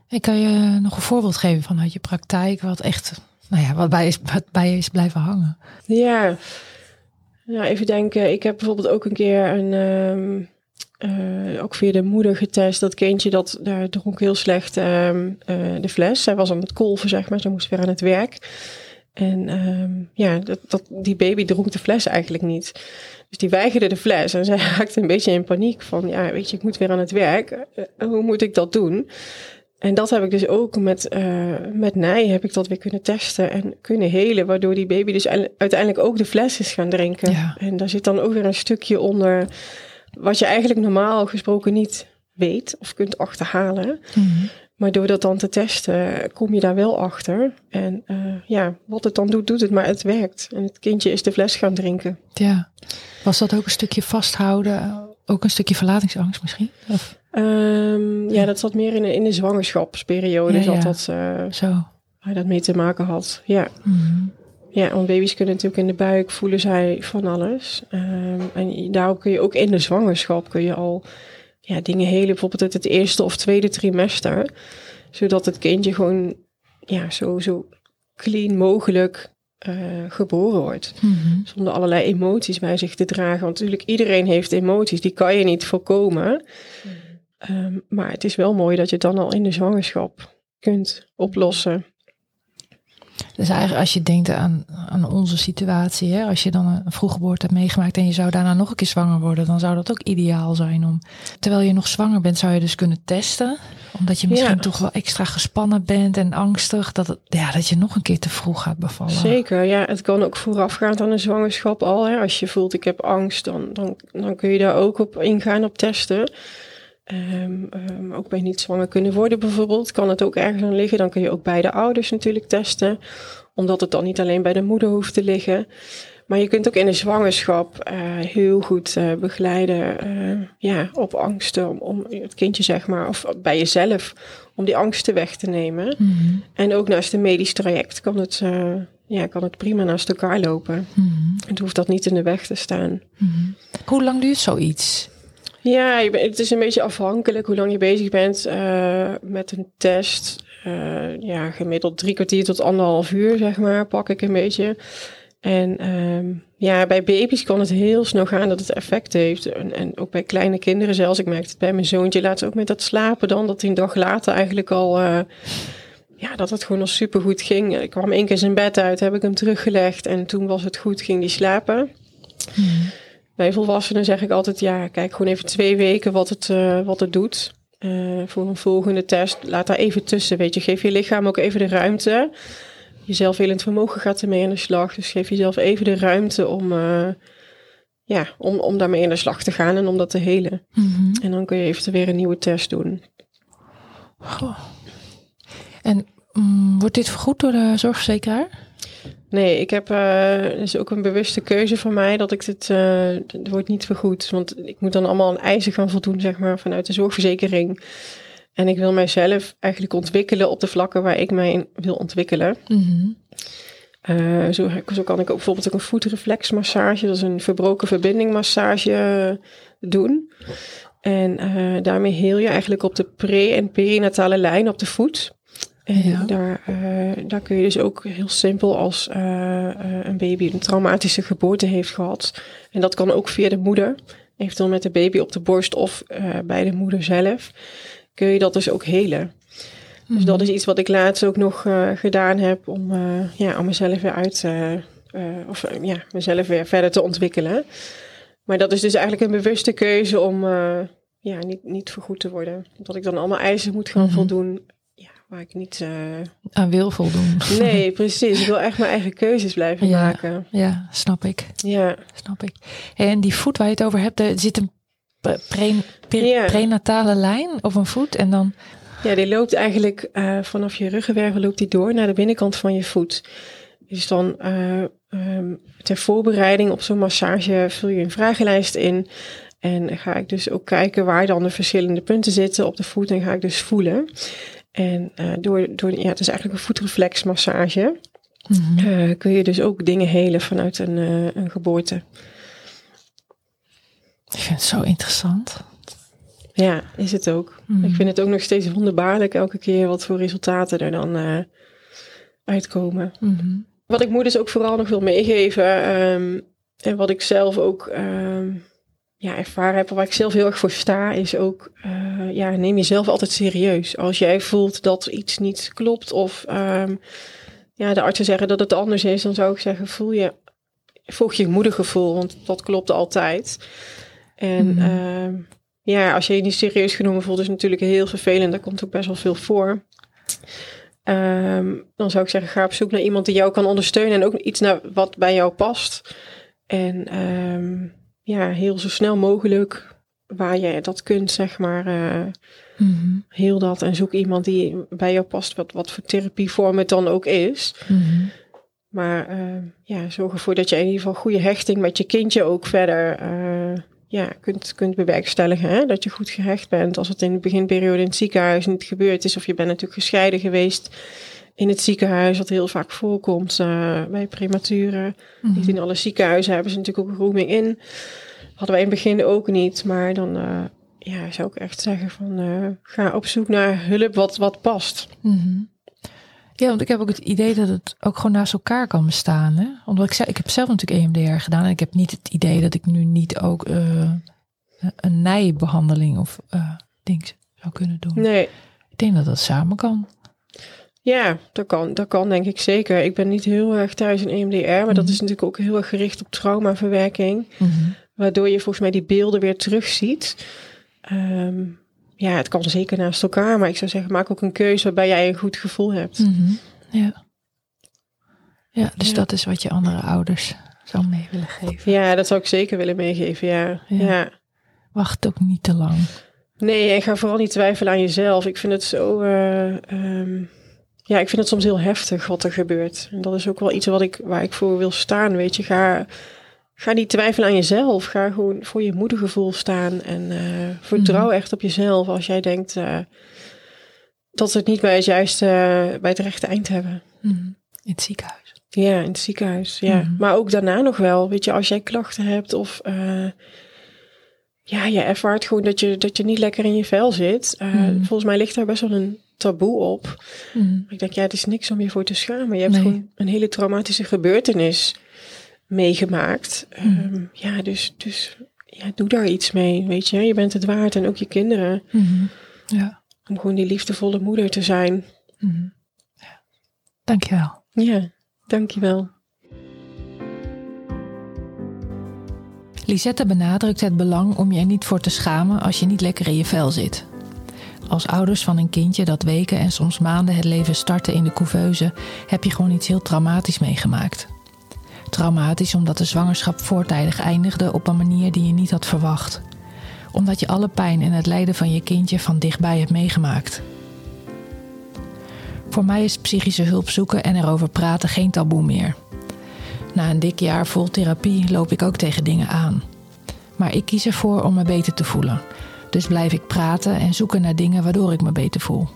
Ik kan je nog een voorbeeld geven vanuit je praktijk, wat echt, nou ja, wat bij, is, wat bij je is blijven hangen? Ja, nou, even denken. Ik heb bijvoorbeeld ook een keer een. Um, uh, ook via de moeder getest. Dat kindje dat daar dronk heel slecht um, uh, de fles. Zij was aan het kolven, zeg maar. Ze moest weer aan het werk. En um, ja, dat, dat, die baby dronk de fles eigenlijk niet. Dus die weigerde de fles. En zij raakte een beetje in paniek van, ja, weet je, ik moet weer aan het werk. Uh, hoe moet ik dat doen? En dat heb ik dus ook met, uh, met Nij heb ik dat weer kunnen testen en kunnen helen. Waardoor die baby dus uiteindelijk ook de fles is gaan drinken. Ja. En daar zit dan ook weer een stukje onder wat je eigenlijk normaal gesproken niet weet of kunt achterhalen. Mm Maar door dat dan te testen, kom je daar wel achter. En uh, ja, wat het dan doet, doet het, maar het werkt. En het kindje is de fles gaan drinken. Ja. Was dat ook een stukje vasthouden? Ook een stukje verlatingsangst misschien? Of? Um, ja, dat zat meer in de, in de zwangerschapsperiode. Ja, zat dat, uh, Zo. Waar dat mee te maken had. Ja. Mm ja, want baby's kunnen natuurlijk in de buik voelen zij van alles. Um, en daarop kun je ook in de zwangerschap kun je al ja, dingen helen, bijvoorbeeld uit het eerste of tweede trimester. Zodat het kindje gewoon ja, zo, zo clean mogelijk uh, geboren wordt. Mm-hmm. Zonder allerlei emoties bij zich te dragen. Want natuurlijk, iedereen heeft emoties, die kan je niet voorkomen. Um, maar het is wel mooi dat je het dan al in de zwangerschap kunt oplossen. Dus eigenlijk als je denkt aan, aan onze situatie, hè, als je dan een vroeggeboorte hebt meegemaakt en je zou daarna nog een keer zwanger worden, dan zou dat ook ideaal zijn om. Terwijl je nog zwanger bent, zou je dus kunnen testen. Omdat je misschien toch wel extra gespannen bent en angstig, dat, het, ja, dat je nog een keer te vroeg gaat bevallen. Zeker, ja. Het kan ook voorafgaand aan een zwangerschap al. Hè. Als je voelt ik heb angst, dan, dan, dan kun je daar ook op ingaan op testen. Um, um, ook bij niet zwanger kunnen worden bijvoorbeeld, kan het ook ergens aan liggen. Dan kun je ook bij de ouders natuurlijk testen, omdat het dan niet alleen bij de moeder hoeft te liggen. Maar je kunt ook in de zwangerschap uh, heel goed uh, begeleiden uh, ja, op angsten, om, om, het kindje zeg maar, of bij jezelf, om die angsten weg te nemen. Mm -hmm. En ook naast een medisch traject kan het, ja, kan het prima naast elkaar lopen. Mm -hmm. Het hoeft dat niet in de weg te staan. Mm -hmm. Hoe lang duurt zoiets? Ja, het is een beetje afhankelijk hoe lang je bezig bent uh, met een test. Uh, ja, gemiddeld drie kwartier tot anderhalf uur, zeg maar, pak ik een beetje. En ehm, ja, bij baby's kan het heel snel gaan dat het effect heeft. En, en ook bij kleine kinderen zelfs. Ik merkte het bij mijn zoontje laatst ook met dat slapen dan. Dat hij een dag later eigenlijk al... Uh, ja, dat het gewoon al supergoed ging. Ik kwam één keer zijn bed uit, heb ik hem teruggelegd. En toen was het goed, ging hij slapen. Hmm. Bij volwassenen zeg ik altijd, ja, kijk gewoon even twee weken wat het, uh, wat het doet. Uh, voor een volgende test, laat daar even tussen, weet je. Geef je lichaam ook even de ruimte je zelfhelend vermogen gaat ermee aan de slag. Dus geef jezelf even de ruimte om, uh, ja, om, om daarmee aan de slag te gaan en om dat te helen. Mhm. En dan kun je eventueel weer een nieuwe test doen. Goh. En mm, wordt dit vergoed door de zorgverzekeraar? Nee, ik heb, uh, is ook een bewuste keuze van mij dat ik dit, uh, het wordt niet vergoed. Want ik moet dan allemaal aan eisen gaan voldoen, zeg maar, vanuit de zorgverzekering. En ik wil mijzelf eigenlijk ontwikkelen op de vlakken waar ik mij in wil ontwikkelen. Mm zo, zo, kan ik ook bijvoorbeeld ook een voetreflexmassage, dat is een verbroken verbindingmassage doen. En daarmee heel je eigenlijk op de pre- en perinatale lijn op de voet. En daar, daar kun je dus ook heel simpel als een baby een traumatische geboorte heeft gehad. En dat kan ook via de moeder, eventueel met de baby op de borst of bij de moeder zelf kun je dat dus ook helen. Dus dat is iets wat ik laatst ook nog gedaan heb om, ja, om mezelf weer uit of ja, mezelf weer verder te ontwikkelen. Maar dat is dus eigenlijk een bewuste keuze om ja, niet, niet vergoed te worden. Dat ik dan allemaal eisen moet gaan mm voldoen waar ik niet aan wil voldoen. Nee, precies. Ik wil echt mijn eigen keuzes blijven maken. Ja, snap ik. Ja, snap ik. En die voet waar je het over hebt, er zit een pre, prenatale lijn of een voet en dan... Ja, die loopt eigenlijk uh, vanaf je ruggenwervel loopt die door naar de binnenkant van je voet. Dus dan uh, um, ter voorbereiding op zo'n massage vul je een vragenlijst in. En ga ik dus ook kijken waar dan de verschillende punten zitten op de voet en ga ik dus voelen. En uh, door, door, ja, het is eigenlijk een voetreflexmassage. Mm -hmm. kun je dus ook dingen helen vanuit een, een geboorte. Ik vind het zo interessant. Ja, is het ook. Hmm. Ik vind het ook nog steeds wonderbaarlijk elke keer wat voor resultaten er dan uh, uitkomen. Mm Wat ik moeders ook vooral nog wil meegeven um, en wat ik zelf ook um, ja, ervaren heb, waar ik zelf heel erg voor sta, is ook, uh, ja, neem jezelf altijd serieus. Als jij voelt dat iets niet klopt of um, ja, de artsen zeggen dat het anders is, dan zou ik zeggen, voel je, volg je moedergevoel, want dat klopt altijd. En mm. ja, als je je niet serieus genomen voelt, is natuurlijk heel vervelend. Daar komt ook best wel veel voor. Um, dan zou ik zeggen, ga op zoek naar iemand die jou kan ondersteunen en ook iets naar wat bij jou past. En um, ja, heel zo snel mogelijk waar je dat kunt, zeg maar, uh, mm-hmm. heel dat. En zoek iemand die bij jou past, wat, wat voor therapievorm het dan ook is. Mm-hmm. Maar uh, ja, zorg ervoor dat je in ieder geval goede hechting met je kindje ook verder uh, ja, kunt, kunt bewerkstelligen. Hè? Dat je goed gehecht bent. Als het in de beginperiode in het ziekenhuis niet gebeurd is. Of je bent natuurlijk gescheiden geweest in het ziekenhuis. Wat heel vaak voorkomt uh, bij prematuren. Mm Niet in alle ziekenhuizen hebben ze natuurlijk ook grooming in. Hadden wij in het begin ook niet. Maar dan uh, ja, zou ik echt zeggen van uh, ga op zoek naar hulp wat, wat past. Mm ja, want ik heb ook het idee dat het ook gewoon naast elkaar kan bestaan. Hè? Omdat ik, zei, ik heb zelf natuurlijk EMDR gedaan en ik heb niet het idee dat ik nu niet ook een nijbehandeling of ding zou kunnen doen. Nee. Ik denk dat dat samen kan. Ja, dat kan, dat kan denk ik zeker. Ik ben niet heel erg thuis in EMDR, maar dat mhm. is natuurlijk ook heel erg gericht op traumaverwerking. Mm Waardoor je volgens mij die beelden weer terugziet. Um, ja, het kan zeker naast elkaar. Maar ik zou zeggen, maak ook een keuze waarbij jij een goed gevoel hebt. Mhm. Ja. Ja, dus dat is wat je andere ouders zou mee willen geven. Ja, dat zou ik zeker willen meegeven, ja. ja. Wacht ook niet te lang. Nee, en ga vooral niet twijfelen aan jezelf. Ik vind het zo... Uh, um, ja, ik vind het soms heel heftig wat er gebeurt. En dat is ook wel iets wat ik, waar ik voor wil staan, weet je. Ga Ga niet twijfelen aan jezelf. Ga gewoon voor je moedergevoel staan. En uh, vertrouw mhm. echt op jezelf als jij denkt uh, dat ze het niet bij het juiste, uh, bij het rechte eind hebben. Mhm. In het ziekenhuis. Ja, in het ziekenhuis. Ja. Mhm. Maar ook daarna nog wel. Weet je, als jij klachten hebt of ja, je ervaart gewoon dat je, dat je niet lekker in je vel zit. Volgens mij ligt daar best wel een taboe op. Ik denk, ja, het is niks om je voor te schamen. Je hebt gewoon een hele traumatische gebeurtenis meegemaakt. Mhm. Ehm, ja, dus, dus ja, doe daar iets mee, weet je. Je bent het waard en ook je kinderen. Mhm. Ja. Om gewoon die liefdevolle moeder te zijn. Mhm. ja. Dankjewel. Ja, dankjewel. Lisette benadrukt het belang om je er niet voor te schamen als je niet lekker in je vel zit. Als ouders van een kindje dat weken en soms maanden het leven startte in de couveuse, heb je gewoon iets heel traumatisch meegemaakt. Traumatisch omdat de zwangerschap voortijdig eindigde op een manier die je niet had verwacht. Omdat je alle pijn en het lijden van je kindje van dichtbij hebt meegemaakt. Voor mij is psychische hulp zoeken en erover praten geen taboe meer. Na een dik jaar vol therapie loop ik ook tegen dingen aan. Maar ik kies ervoor om me beter te voelen. Dus blijf ik praten en zoeken naar dingen waardoor ik me beter voel.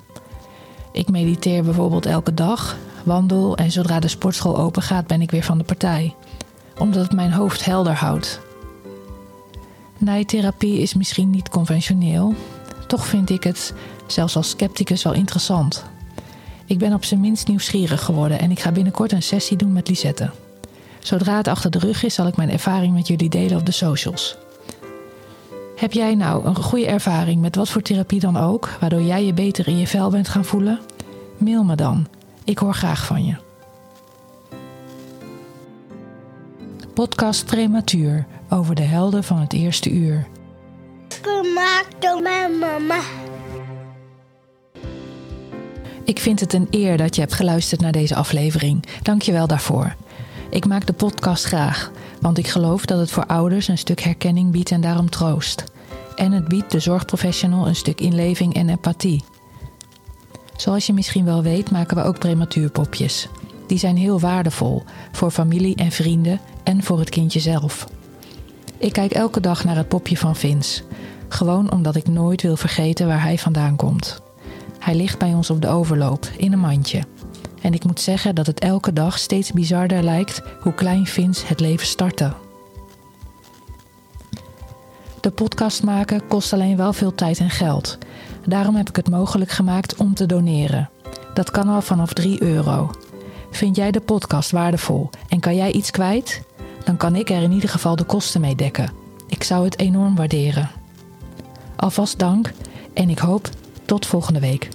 Ik mediteer bijvoorbeeld elke dag, wandel en zodra de sportschool open gaat ben ik weer van de partij. Omdat het mijn hoofd helder houdt. Nijtherapie is misschien niet conventioneel. Toch vind ik het, zelfs als scepticus, wel interessant. Ik ben op zijn minst nieuwsgierig geworden en ik ga binnenkort een sessie doen met Lisette. Zodra het achter de rug is, zal ik mijn ervaring met jullie delen op de socials. Heb jij nou een goede ervaring met wat voor therapie dan ook, waardoor jij je beter in je vel bent gaan voelen? Mail me dan. Ik hoor graag van je. Podcast Prematuur over de helden van het eerste uur. Gemaakt door mijn mama. Ik vind het een eer dat je hebt geluisterd naar deze aflevering. Dank je wel daarvoor. Ik maak de podcast graag, want ik geloof dat het voor ouders een stuk herkenning biedt en daarom troost. En het biedt de zorgprofessional een stuk inleving en empathie. Zoals je misschien wel weet, maken we ook prematuurpopjes. Die zijn heel waardevol voor familie en vrienden en voor het kindje zelf. Ik kijk elke dag naar het popje van Vince. Gewoon omdat ik nooit wil vergeten waar hij vandaan komt. Hij ligt bij ons op de overloop, in een mandje. En ik moet zeggen dat het elke dag steeds bizarder lijkt hoe klein Vince het leven startte. De podcast maken kost alleen wel veel tijd en geld. Daarom heb ik het mogelijk gemaakt om te doneren. Dat kan al vanaf 3 euro. Vind jij de podcast waardevol en kan jij iets kwijt? Dan kan ik er in ieder geval de kosten mee dekken. Ik zou het enorm waarderen. Alvast dank en ik hoop tot volgende week.